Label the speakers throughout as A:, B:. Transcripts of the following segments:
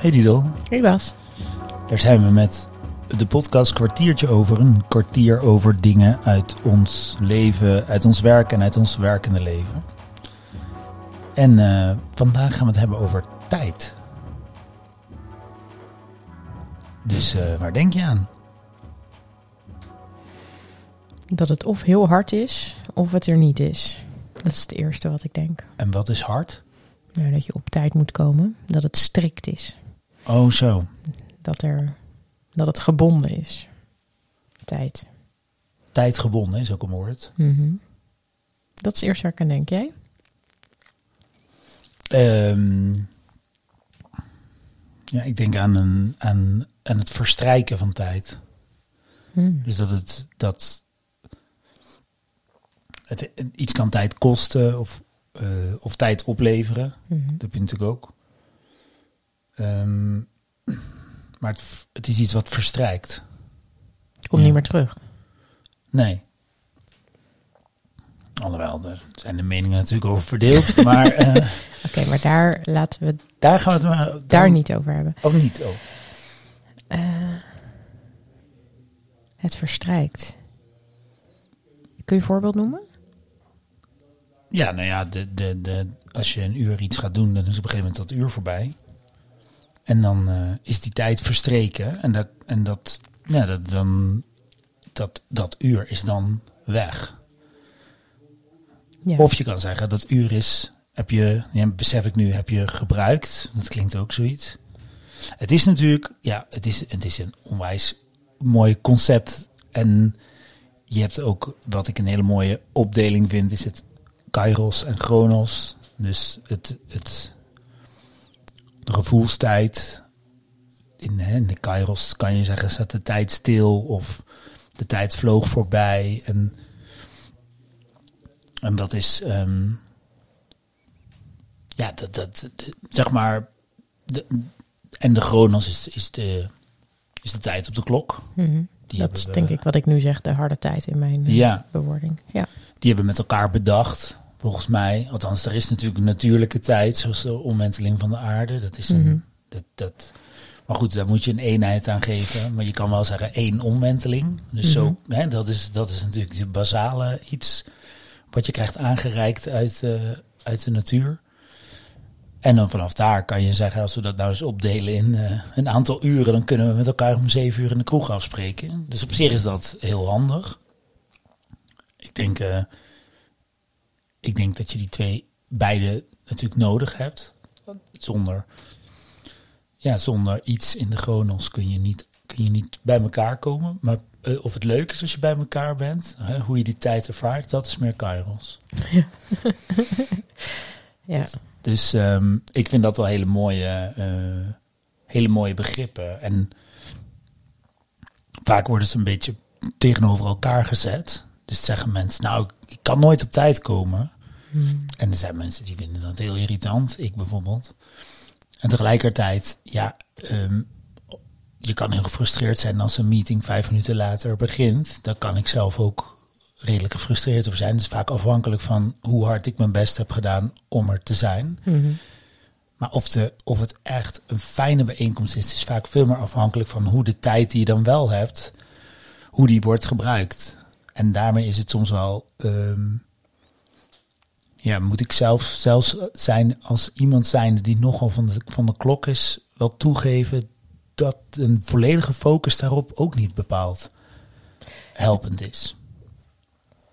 A: Hey Didel,
B: Hey Bas.
A: daar zijn we met de podcast Kwartiertje over. Een kwartier over dingen uit ons leven, uit ons werk en uit ons werkende leven. En eh, vandaag gaan we het hebben over tijd. Dus eh, waar denk je aan?
B: Dat het of heel hard is, of het er niet is. Dat is het eerste wat ik denk.
A: En wat is hard?
B: Nou, dat je op tijd moet komen. Dat het strikt is.
A: Oh zo.
B: Dat, er, dat het gebonden is. Tijd.
A: Tijdgebonden is ook een woord.
B: Mhm. Dat is het eerste waar ik aan denk. Jij?
A: Ehm, ja, ik denk aan, een, aan, aan het verstrijken van tijd.
B: Hmm.
A: Dus dat het dat het iets kan tijd kosten of, eh, of tijd opleveren.
B: Mhm.
A: Dat heb je natuurlijk ook. Ehm, maar het, het is iets wat verstrijkt.
B: Het komt
A: Ja.
B: niet meer terug.
A: Nee. Alhoewel, daar zijn de meningen natuurlijk over verdeeld. maar eh,
B: Oké, maar daar laten we
A: daar gaan we het maar
B: daar niet over hebben.
A: Ook niet. Oh.
B: Eh, het verstrijkt. Kun je een voorbeeld noemen?
A: Ja, nou ja, de, de, de, als je een uur iets gaat doen, dan is op een gegeven moment dat uur voorbij. En dan eh, is die tijd verstreken. En dat, en dat, ja, dat, dan, dat, dat uur is dan weg.
B: Ja.
A: Of je kan zeggen, dat uur is, heb je, ja, besef ik nu, heb je gebruikt. Dat klinkt ook zoiets. Het is natuurlijk, ja, het is, het is een onwijs mooi concept. En je hebt ook, wat ik een hele mooie opdeling vind, is het Kairos en Chronos. Dus het, het de gevoelstijd. In, hè, in de Kairos kan je zeggen, staat de tijd stil of de tijd vloog voorbij. En, en dat is, ehm, ja, dat, dat, de- zeg maar, de, en de Chronos is, is, de, is de tijd op de klok.
B: Mhm.
A: Die
B: dat is
A: we-
B: denk ik wat ik nu zeg, de harde tijd in mijn eh,
A: Ja.
B: bewoording. Ja.
A: Die hebben we met elkaar bedacht, volgens mij. Althans, er is natuurlijk een natuurlijke tijd, zoals de omwenteling van de aarde. Dat is een,
B: Mhm.
A: dat, dat, maar goed, daar moet je een eenheid aan geven. Maar je kan wel zeggen één omwenteling. Dus zo, hè, dat, is, dat is natuurlijk het basale iets wat je krijgt aangereikt uit, eh, uit de natuur. En dan vanaf daar kan je zeggen, als we dat nou eens opdelen in eh, een aantal uren, dan kunnen we met elkaar om zeven uur in de kroeg afspreken. Dus op zich is dat heel handig. Ik denk, eh, ik denk dat je die twee beide natuurlijk nodig hebt. Zonder, ja, zonder iets in de chronos kun je niet, kun je niet bij elkaar komen. Maar eh, of het leuk is als je bij elkaar bent, hè, hoe je die tijd ervaart, dat is meer kairos.
B: ja.
A: Dus ehm, ik vind dat wel hele mooie, eh, hele mooie begrippen. En vaak worden ze een beetje tegenover elkaar gezet. Dus zeggen mensen, nou, ik, ik kan nooit op tijd komen. En er zijn mensen die vinden dat heel irritant. Ik bijvoorbeeld. En tegelijkertijd, ja, ehm, je kan heel gefrustreerd zijn als een meeting vijf minuten later begint. Daar kan ik zelf ook redelijk gefrustreerd over zijn. Het is vaak afhankelijk van hoe hard ik mijn best heb gedaan om er te zijn.
B: Mhm.
A: Maar of, de, of het echt een fijne bijeenkomst is, is vaak veel meer afhankelijk van hoe de tijd die je dan wel hebt, hoe die wordt gebruikt. En daarmee is het soms wel, ehm, ja, moet ik zelf zelfs zijn als iemand zijn die nogal van de, van de klok is, wel toegeven dat een volledige focus daarop ook niet bepaald helpend is.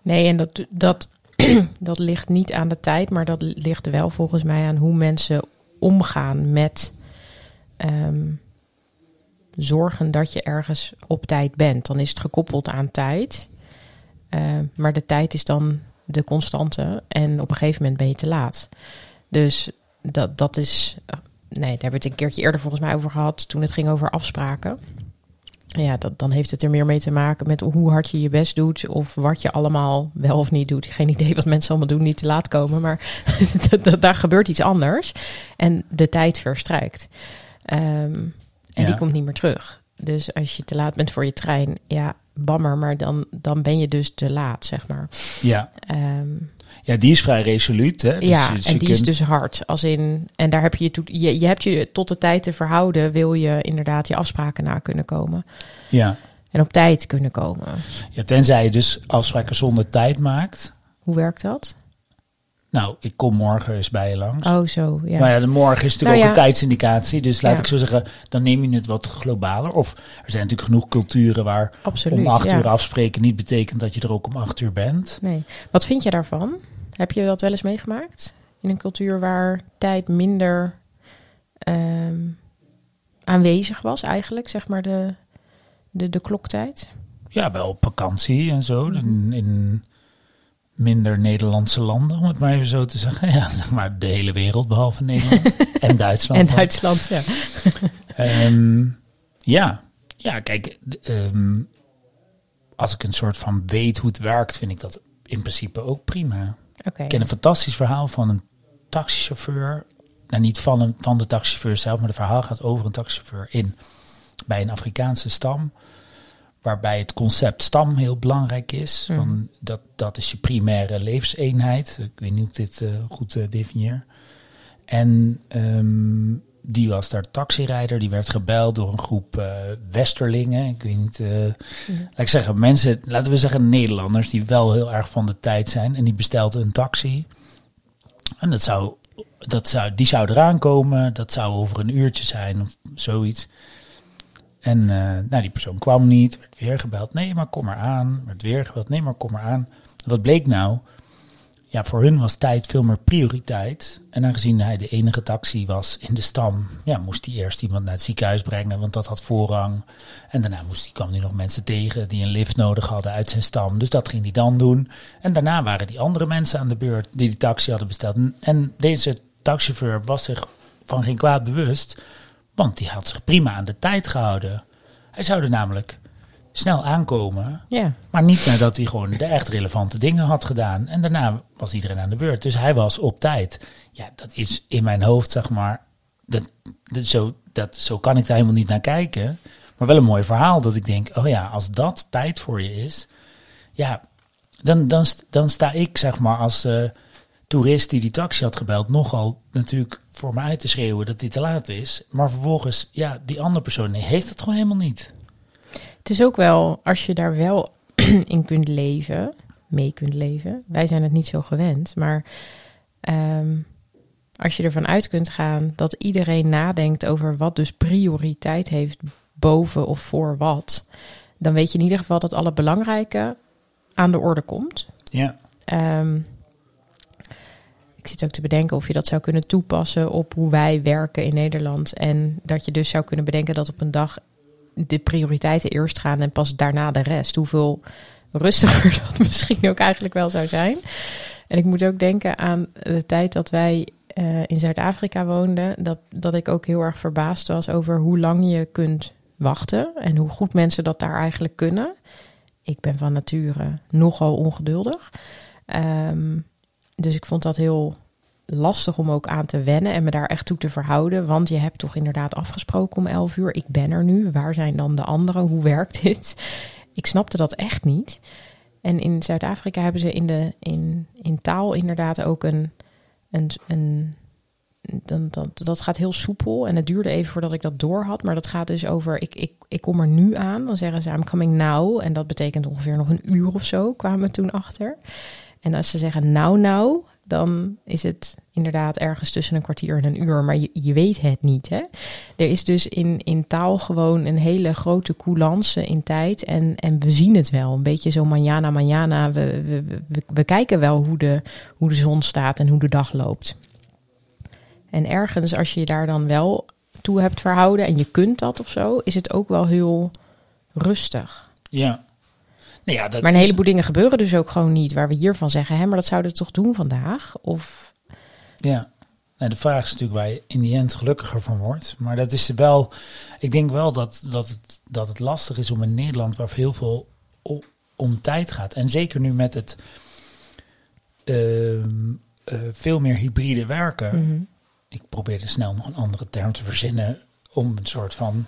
B: Nee, en dat, dat, dat ligt niet aan de tijd, maar dat ligt wel volgens mij aan hoe mensen omgaan met ehm, zorgen dat je ergens op tijd bent. Dan is het gekoppeld aan tijd, Eh, maar de tijd is dan de constante en op een gegeven moment ben je te laat. Dus dat, dat is, nee, daar hebben we het een keertje eerder volgens mij over gehad toen het ging over afspraken. Ja, dat, dan heeft het er meer mee te maken met hoe hard je je best doet. Of wat je allemaal wel of niet doet. Geen idee wat mensen allemaal doen, niet te laat komen. Maar daar gebeurt iets anders. En de tijd verstrijkt. Ehm, en
A: Ja.
B: die komt niet meer terug. Dus als je te laat bent voor je trein, ja, bammer. Maar dan, dan ben je dus te laat, zeg maar.
A: Ja,
B: Ehm,
A: Ja, die is vrij resoluut. Hè? Dus
B: ja,
A: je- dus
B: en
A: je
B: die is dus hard. Als in, en daar heb je, je, toe- je, je hebt je tot de tijd te verhouden, wil je inderdaad je afspraken na kunnen komen.
A: Ja.
B: En op tijd kunnen komen.
A: ja, tenzij je dus afspraken zonder tijd maakt.
B: Hoe werkt dat?
A: Nou, ik kom morgen eens bij je langs.
B: Oh, zo. Ja.
A: Maar ja, de morgen is natuurlijk
B: Nou
A: ook
B: ja.
A: een tijdsindicatie. Dus laat
B: Ja.
A: ik zo zeggen, dan neem je het wat globaler. Of er zijn natuurlijk genoeg culturen waar
B: Absoluut.
A: om acht uur afspreken niet betekent dat je er ook om acht uur bent.
B: Nee. Wat vind je daarvan? Heb je dat wel eens meegemaakt? In een cultuur waar tijd minder ehm, aanwezig was, eigenlijk, zeg maar de, de, de kloktijd?
A: Ja, wel op vakantie en zo.
B: Mhm.
A: In, in minder Nederlandse landen, om het maar even zo te zeggen. Ja, zeg maar de hele wereld, behalve Nederland en Duitsland.
B: En Duitsland, ja.
A: Ehm, ja. ja, kijk, ehm, als ik een soort van weet hoe het werkt, vind ik dat in principe ook prima. Ik ken een fantastisch verhaal van een taxichauffeur. Nou, niet van, een, van de taxichauffeur zelf, maar het verhaal gaat over een taxichauffeur in, bij een Afrikaanse stam. Waarbij het concept stam heel belangrijk is.
B: Mhm.
A: Van dat, dat is je primaire levenseenheid. Ik weet niet hoe ik dit eh, goed eh, definieer. En ehm, die was daar taxirijder. Die werd gebeld door een groep eh, Westerlingen. Ik weet niet. eh, Laat ik zeggen, mensen, laten we zeggen Nederlanders, die wel heel erg van de tijd zijn. En die bestelden een taxi. En dat zou, dat zou, die zou eraan komen. Dat zou over een uurtje zijn of zoiets. En eh, nou, die persoon kwam niet. Werd weer gebeld. Nee, maar kom maar aan. Werd weer gebeld. Nee, maar kom maar aan. Wat bleek nou? Ja, voor hun was tijd veel meer prioriteit. En aangezien hij de enige taxi was in de stam, ja, moest hij eerst iemand naar het ziekenhuis brengen, want dat had voorrang. En daarna moest hij, kwam hij nog mensen tegen die een lift nodig hadden uit zijn stam. Dus dat ging hij dan doen. En daarna waren die andere mensen aan de beurt die die taxi hadden besteld. En- En deze taxichauffeur was zich van geen kwaad bewust, want die had zich prima aan de tijd gehouden. Hij zou er namelijk snel aankomen.
B: Ja.
A: Maar niet nadat hij gewoon de echt relevante dingen had gedaan. En daarna was iedereen aan de beurt. Dus hij was op tijd. Ja, dat is in mijn hoofd, zeg maar. Dat, dat, zo, dat, zo kan ik daar helemaal niet naar kijken. Maar wel een mooi verhaal dat ik denk: oh ja, als dat tijd voor je is. Ja, dan, dan, dan sta ik, zeg maar, als eh, toerist die die taxi had gebeld, nogal natuurlijk voor me uit te schreeuwen dat hij te laat is. Maar vervolgens, ja, die andere persoon heeft het gewoon helemaal niet.
B: Het is ook wel, als je daar wel in kunt leven, mee kunt leven. Wij zijn het niet zo gewend, maar ehm, als je ervan uit kunt gaan dat iedereen nadenkt over wat dus prioriteit heeft boven of voor wat, dan weet je in ieder geval dat alle belangrijke aan de orde komt.
A: Ja.
B: Ehm, ik zit ook te bedenken of je dat zou kunnen toepassen op hoe wij werken in Nederland. En dat je dus zou kunnen bedenken dat op een dag de prioriteiten eerst gaan en pas daarna de rest. Hoeveel rustiger dat misschien ook eigenlijk wel zou zijn. En ik moet ook denken aan de tijd dat wij eh, in Zuid-Afrika woonden. Dat, dat ik ook heel erg verbaasd was over hoe lang je kunt wachten. En hoe goed mensen dat daar eigenlijk kunnen. Ik ben van nature nogal ongeduldig. Ehm, dus ik vond dat heel lastig om ook aan te wennen en me daar echt toe te verhouden. Want je hebt toch inderdaad afgesproken om 11 uur. Ik ben er nu. Waar zijn dan de anderen? Hoe werkt dit? Ik snapte dat echt niet. En in Zuid-Afrika hebben ze in, de, in, in taal inderdaad ook een. een, een dan, dat, dat gaat heel soepel en het duurde even voordat ik dat door had. Maar dat gaat dus over, ik, ik, ik kom er nu aan. Dan zeggen ze, I'm coming now. En dat betekent ongeveer nog een uur of zo, kwamen we toen achter. En als ze zeggen nou nou, dan is het inderdaad ergens tussen een kwartier en een uur. Maar je, je weet het niet, hè. Er is dus in, in taal gewoon een hele grote coulance in tijd. En, en we zien het wel. Een beetje zo manjana manjana. We, we, we, we kijken wel hoe de, hoe de zon staat en hoe de dag loopt. En ergens, als je je daar dan wel toe hebt verhouden en je kunt dat of zo, is het ook wel heel rustig.
A: Ja. Nou ja, dat
B: Maar een
A: is-
B: heleboel dingen gebeuren dus ook gewoon niet waar we hiervan zeggen, hè, maar dat zouden we toch doen vandaag? Of
A: Ja. Nou, de vraag is natuurlijk waar je in die end gelukkiger van wordt. Maar dat is wel. Ik denk wel dat, dat, het, dat het lastig is om in Nederland, waar heel veel om tijd gaat. En zeker nu met het ehm, eh, veel meer hybride werken.
B: Mhm.
A: Ik probeerde snel nog een andere term te verzinnen. Om een soort van.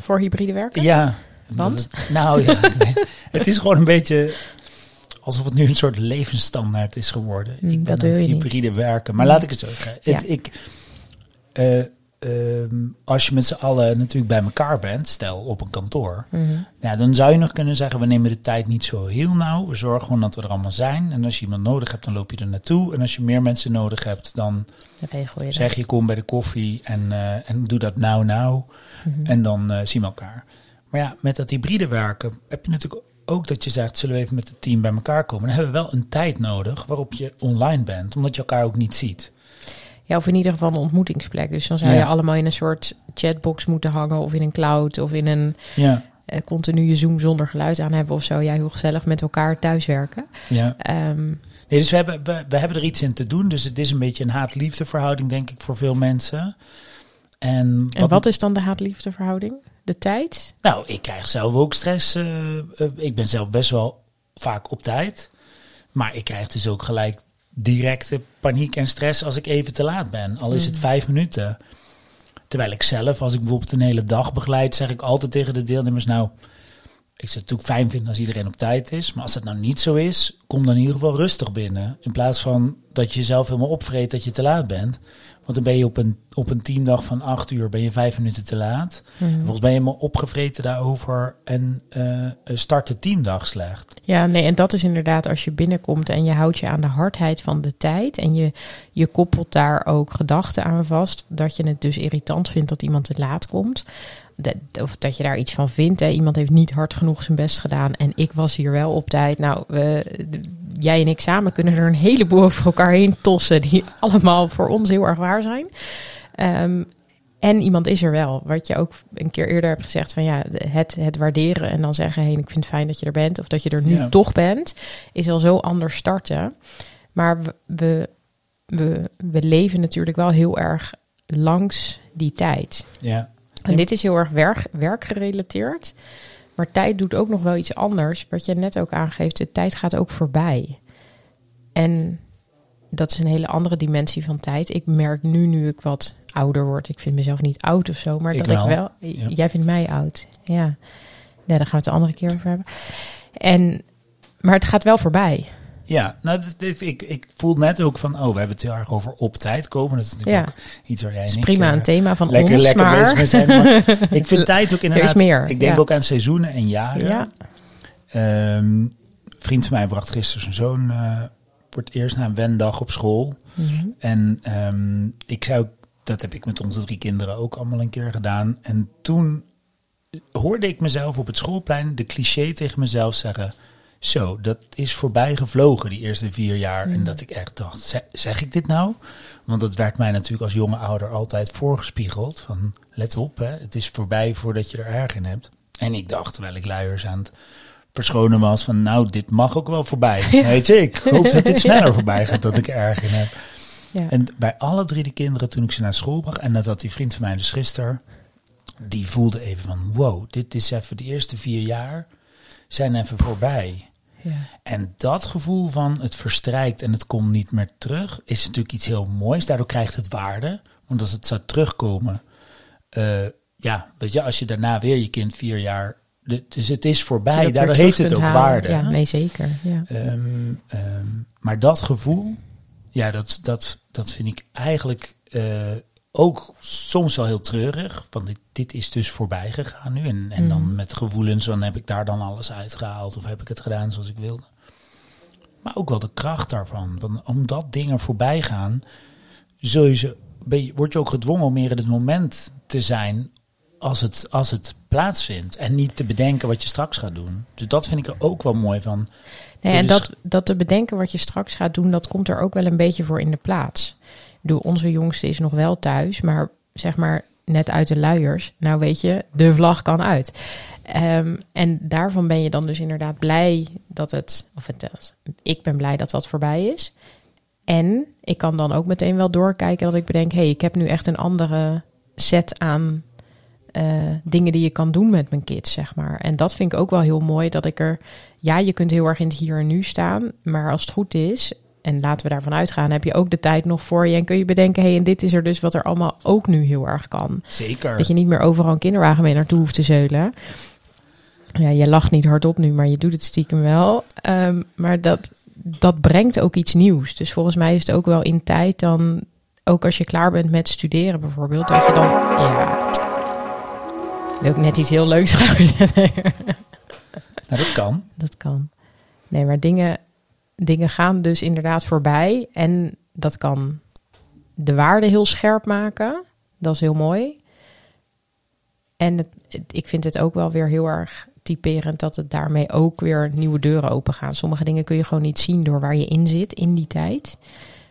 B: voor hybride werken?
A: Ja.
B: Want?
A: het- nou ja, het is gewoon een beetje alsof het nu een soort levensstandaard is geworden.
B: Mm,
A: ik ben
B: dat
A: het
B: niet.
A: hybride werken. Maar laat ik het zo zeggen.
B: Ja.
A: Het, ik, eh, ehm, als je met z'n allen natuurlijk bij elkaar bent, stel op een kantoor,
B: Mhm.
A: ja, dan zou je nog kunnen zeggen, we nemen de tijd niet zo heel nauw. We zorgen gewoon dat we er allemaal zijn. En als je iemand nodig hebt, dan loop je er naartoe. En als je meer mensen nodig hebt, dan
B: regel je
A: zeg je kom bij de koffie en, eh, en doe dat nou nou. En dan eh, zien we elkaar. Maar ja, met dat hybride werken heb je natuurlijk ook dat je zegt, zullen we even met het team bij elkaar komen. Dan hebben we wel een tijd nodig waarop je online bent, omdat je elkaar ook niet ziet.
B: Ja, of in ieder geval een ontmoetingsplek. Dus dan zou
A: Ja.
B: je allemaal in een soort chatbox moeten hangen. Of in een cloud. Of in een
A: Ja,
B: eh, continue Zoom zonder geluid aan hebben of zo. Ja, heel gezellig met elkaar thuiswerken.
A: ja.
B: Ehm,
A: Nee, dus we hebben, we, we hebben er iets in te doen. Dus het is een beetje een haat-liefde verhouding, denk ik, voor veel mensen. En
B: en wat is dan de haat-liefde verhouding? De tijd?
A: Nou, ik krijg zelf ook stress. eh, eh, ik ben zelf best wel vaak op tijd. Maar ik krijg dus ook gelijk directe paniek en stress als ik even te laat ben. Al is het vijf minuten. Terwijl ik zelf, als ik bijvoorbeeld een hele dag begeleid, zeg ik altijd tegen de deelnemers: Nou, ik zou het natuurlijk fijn vinden als iedereen op tijd is. Maar als dat nou niet zo is, kom dan in ieder geval rustig binnen. In plaats van dat je jezelf helemaal opvreet dat je te laat bent. Want dan ben je op een, op een teamdag van acht uur ben je vijf minuten te laat. En volgens ben je helemaal opgevreten daarover en eh, start de teamdag slecht.
B: Ja, nee, en dat is inderdaad als je binnenkomt en je houdt je aan de hardheid van de tijd. En je, je koppelt daar ook gedachten aan vast. Dat je het dus irritant vindt dat iemand te laat komt. Dat, of dat je daar iets van vindt. Hè. Iemand heeft niet hard genoeg zijn best gedaan. En ik was hier wel op tijd. Nou, we, jij en ik samen kunnen er een heleboel over elkaar heen tossen. Die allemaal voor ons heel erg waar zijn. Ehm, en iemand is er wel. Wat je ook een keer eerder hebt gezegd van ja, het, het waarderen en dan zeggen: hé, ik vind het fijn dat je er bent. Of dat je er nu
A: Ja.
B: toch bent, is al zo anders starten. Maar we, we, we, we leven natuurlijk wel heel erg langs die tijd.
A: Ja.
B: En dit is heel erg werk, werkgerelateerd. Maar tijd doet ook nog wel iets anders. Wat je net ook aangeeft, de tijd gaat ook voorbij. En dat is een hele andere dimensie van tijd. Ik merk nu, nu ik wat ouder word, ik vind mezelf niet oud of zo, maar
A: Ik
B: dat
A: wel.
B: ik wel.
A: Ja.
B: Jij vindt mij oud. Ja. Nee, daar gaan we het de andere keer over hebben. En, maar het gaat wel voorbij.
A: Ja, nou, dit, ik, ik voel net ook van, oh, we hebben het heel erg over op tijd komen. Dat is natuurlijk
B: Ja.
A: ook iets waar jij en
B: is
A: ik,
B: prima
A: eh,
B: een thema van
A: lekker,
B: ons,
A: lekker
B: maar...
A: bezig mee zijn. Maar ik vind tijd ook inderdaad,
B: meer,
A: ik denk
B: ja.
A: ook aan seizoenen en jaren.
B: Ja.
A: Ehm, vriend van mij bracht gisteren zijn zoon eh, voor het eerst naar een wendag op school.
B: Mhm.
A: En ehm, ik zou, dat heb ik met onze drie kinderen ook allemaal een keer gedaan. En toen hoorde ik mezelf op het schoolplein de cliché tegen mezelf zeggen. Zo, dat is voorbij gevlogen, die eerste vier jaar. En dat ik echt dacht, "Zeg- zeg ik dit nou? Want dat werd mij natuurlijk als jonge ouder altijd voorgespiegeld. Van, let op, hè, het is voorbij voordat je er erg in hebt. En ik dacht, terwijl ik luiers aan het verschonen was, van nou, dit mag ook wel voorbij. Weet je, ik hoop dat dit sneller voorbij gaat, dat ik er erg in heb.
B: Ja.
A: En bij alle drie de kinderen, toen ik ze naar school bracht, en dat had die vriend van mij dus gisteren, die voelde even van, wow, dit is even de eerste vier jaar, zijn even voorbij.
B: Ja.
A: En dat gevoel van het verstrijkt en het komt niet meer terug, is natuurlijk iets heel moois. Daardoor krijgt het waarde. Want als het zou terugkomen, eh, ja, weet je, als je daarna weer je kind vier jaar. dus het is voorbij, daardoor heeft het ook waarde.
B: Ja, nee, zeker. Ja.
A: Ehm, ehm, maar dat gevoel, ja, dat, dat, dat vind ik eigenlijk eh, ook soms wel heel treurig. Want dit, dit is dus voorbij gegaan nu. En, en dan met gevoelens, dan heb ik daar dan alles uitgehaald. Of heb ik het gedaan zoals ik wilde. Maar ook wel de kracht daarvan. Want omdat dingen voorbij gaan, zul je ze, ben je, word je ook gedwongen om meer in het moment te zijn als het, als het plaatsvindt. En niet te bedenken wat je straks gaat doen. Dus dat vind ik er ook wel mooi van.
B: Nee, en dat, dat te bedenken wat je straks gaat doen, dat komt er ook wel een beetje voor in de plaats. Bedoel, onze jongste is nog wel thuis, maar zeg maar net uit de luiers. Nou weet je, de vlag kan uit. Ehm, en daarvan ben je dan dus inderdaad blij dat het, of het, eh, ik ben blij dat dat voorbij is. En ik kan dan ook meteen wel doorkijken dat ik bedenk, hé, hey, ik heb nu echt een andere set aan eh, dingen die je kan doen met mijn kids, zeg maar. En dat vind ik ook wel heel mooi, dat ik er... Ja, je kunt heel erg in het hier en nu staan, maar als het goed is... en laten we daarvan uitgaan, heb je ook de tijd nog voor je... en kun je bedenken, hé, hey, en dit is er dus wat er allemaal ook nu heel erg kan.
A: Zeker.
B: Dat je niet meer overal een kinderwagen mee naartoe hoeft te zeulen. Ja, je lacht niet hardop nu, maar je doet het stiekem wel. Ehm, maar dat, dat brengt ook iets nieuws. Dus volgens mij is het ook wel in tijd dan, ook als je klaar bent met studeren bijvoorbeeld, dat je dan, ja, wil ik net iets heel leuks gaan vertellen.
A: Nou, dat kan.
B: Dat kan. Nee, maar dingen, dingen gaan dus inderdaad voorbij. En dat kan de waarde heel scherp maken. Dat is heel mooi. En het, ik vind het ook wel weer heel erg typerend dat het daarmee ook weer nieuwe deuren open gaan. Sommige dingen kun je gewoon niet zien door waar je in zit in die tijd.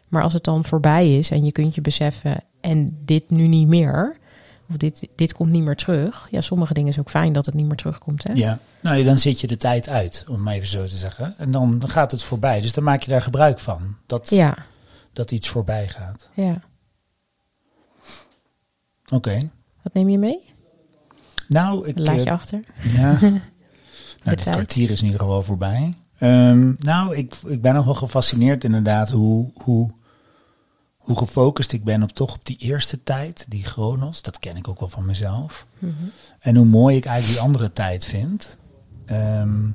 B: Maar als het dan voorbij is en je kunt je beseffen en dit nu niet meer, of dit, dit komt niet meer terug. Ja, sommige dingen is ook fijn dat het niet meer terugkomt. Hè?
A: Ja, nou dan zit je de tijd uit, om maar even zo te zeggen. En dan, gaat het voorbij. Dus dan maak je daar gebruik van. Dat,
B: Ja,
A: dat iets voorbij gaat.
B: ja.
A: Oké.
B: Wat neem je mee?
A: Nou, ik.
B: Laat je
A: eh,
B: achter.
A: Ja. nou,
B: tijd.
A: kwartier is in ieder geval voorbij. Ehm, nou, ik, ik ben nog wel gefascineerd inderdaad hoe, hoe, hoe gefocust ik ben op toch op die eerste tijd, die chronos. Dat ken ik ook wel van mezelf.
B: Mhm.
A: En hoe mooi ik eigenlijk die andere tijd vind. Ehm,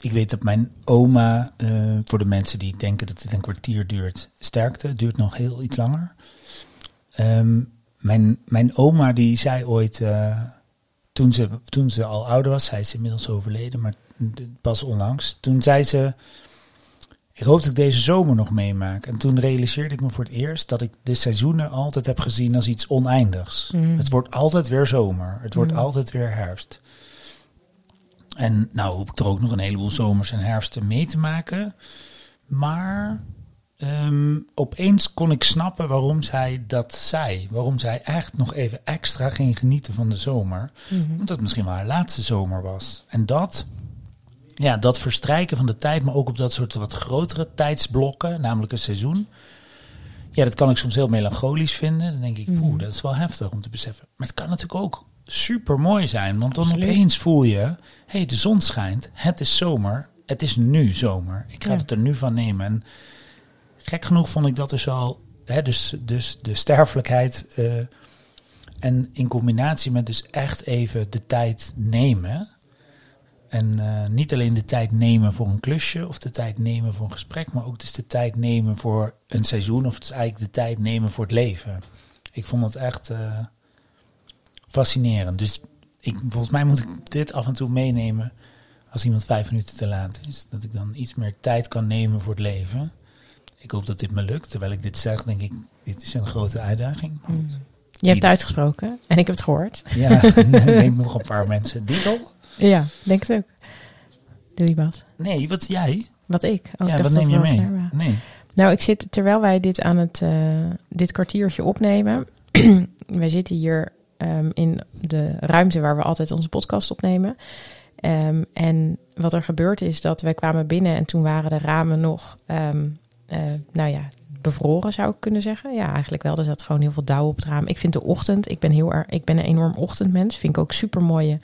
A: ik weet dat mijn oma, eh, voor de mensen die denken dat het een kwartier duurt, sterkte, duurt nog heel iets langer. Ehm, mijn, mijn oma die zei ooit, eh, toen, ze, toen ze al ouder was, zij is inmiddels overleden, maar pas onlangs. Toen zei ze, ik hoop dat ik deze zomer nog meemaak. En toen realiseerde ik me voor het eerst dat ik de seizoenen altijd heb gezien als iets oneindigs.
B: Mm.
A: Het wordt altijd weer zomer. Het wordt
B: Mm.
A: altijd weer herfst. En nou hoop ik er ook nog een heleboel zomers en herfsten mee te maken. Maar ehm, opeens kon ik snappen waarom zij dat zei. Waarom zij echt nog even extra ging genieten van de zomer.
B: Mhm.
A: Omdat het misschien wel haar laatste zomer was. En dat, ja, dat verstrijken van de tijd, maar ook op dat soort wat grotere tijdsblokken, namelijk een seizoen. Ja, dat kan ik soms heel melancholisch vinden. Dan denk ik, poeh, dat is wel heftig om te beseffen. Maar het kan natuurlijk ook super mooi zijn. Want dan
B: Absoluut.
A: opeens voel je, hé, hey, de zon schijnt, het is zomer, het is nu zomer. Ik ga
B: Ja.
A: het er nu van nemen. En gek genoeg vond ik dat dus al, hè, dus, dus de sterfelijkheid. eh, en in combinatie met dus echt even de tijd nemen. En eh, niet alleen de tijd nemen voor een klusje of de tijd nemen voor een gesprek, maar ook dus de tijd nemen voor een seizoen of het is eigenlijk de tijd nemen voor het leven. Ik vond het echt eh, fascinerend. Dus ik, volgens mij moet ik dit af en toe meenemen als iemand vijf minuten te laat is. Dat ik dan iets meer tijd kan nemen voor het leven. Ik hoop dat dit me lukt. Terwijl ik dit zeg, denk ik, dit is een grote uitdaging. Maar goed.
B: Je hebt het uitgesproken en ik heb het gehoord.
A: Ja, ik nog een paar mensen. Diegel?
B: Ja, denk het ook. Doe je wat?
A: Nee, wat jij?
B: Wat ik? Oh,
A: ja, wat neem je mee? Nee.
B: Nou, ik zit terwijl wij dit aan het eh, dit kwartiertje opnemen. wij zitten hier ehm, in de ruimte waar we altijd onze podcast opnemen. Ehm, en wat er gebeurd is dat wij kwamen binnen en toen waren de ramen nog, ehm, eh, nou ja, bevroren zou ik kunnen zeggen. Ja, eigenlijk wel. Er zat gewoon heel veel dauw op het raam. Ik vind de ochtend, ik ben heel erg, ik ben een enorm ochtendmens. Vind ik ook super mooie.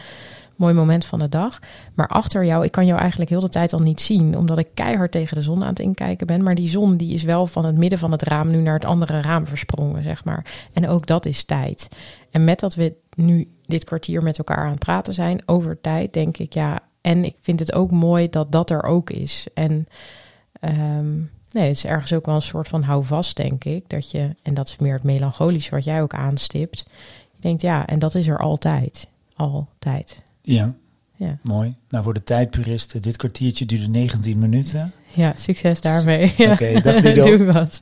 B: Mooi moment van de dag. Maar achter jou, ik kan jou eigenlijk heel de tijd al niet zien, omdat ik keihard tegen de zon aan het inkijken ben. Maar die zon die is wel van het midden van het raam nu naar het andere raam versprongen, zeg maar. En ook dat is tijd. En met dat we nu dit kwartier met elkaar aan het praten zijn over tijd, denk ik ja. En ik vind het ook mooi dat dat er ook is. En ehm, nee, het is ergens ook wel een soort van houvast, denk ik. Dat je, en dat is meer het melancholische wat jij ook aanstipt. Je denkt ja, en dat is er altijd. Altijd.
A: Ja,
B: Ja.
A: mooi. Nou, voor de tijdpuristen, dit kwartiertje duurde 19 minuten.
B: Ja, succes daarmee.
A: Oké, dag Dido.
B: Doe wat.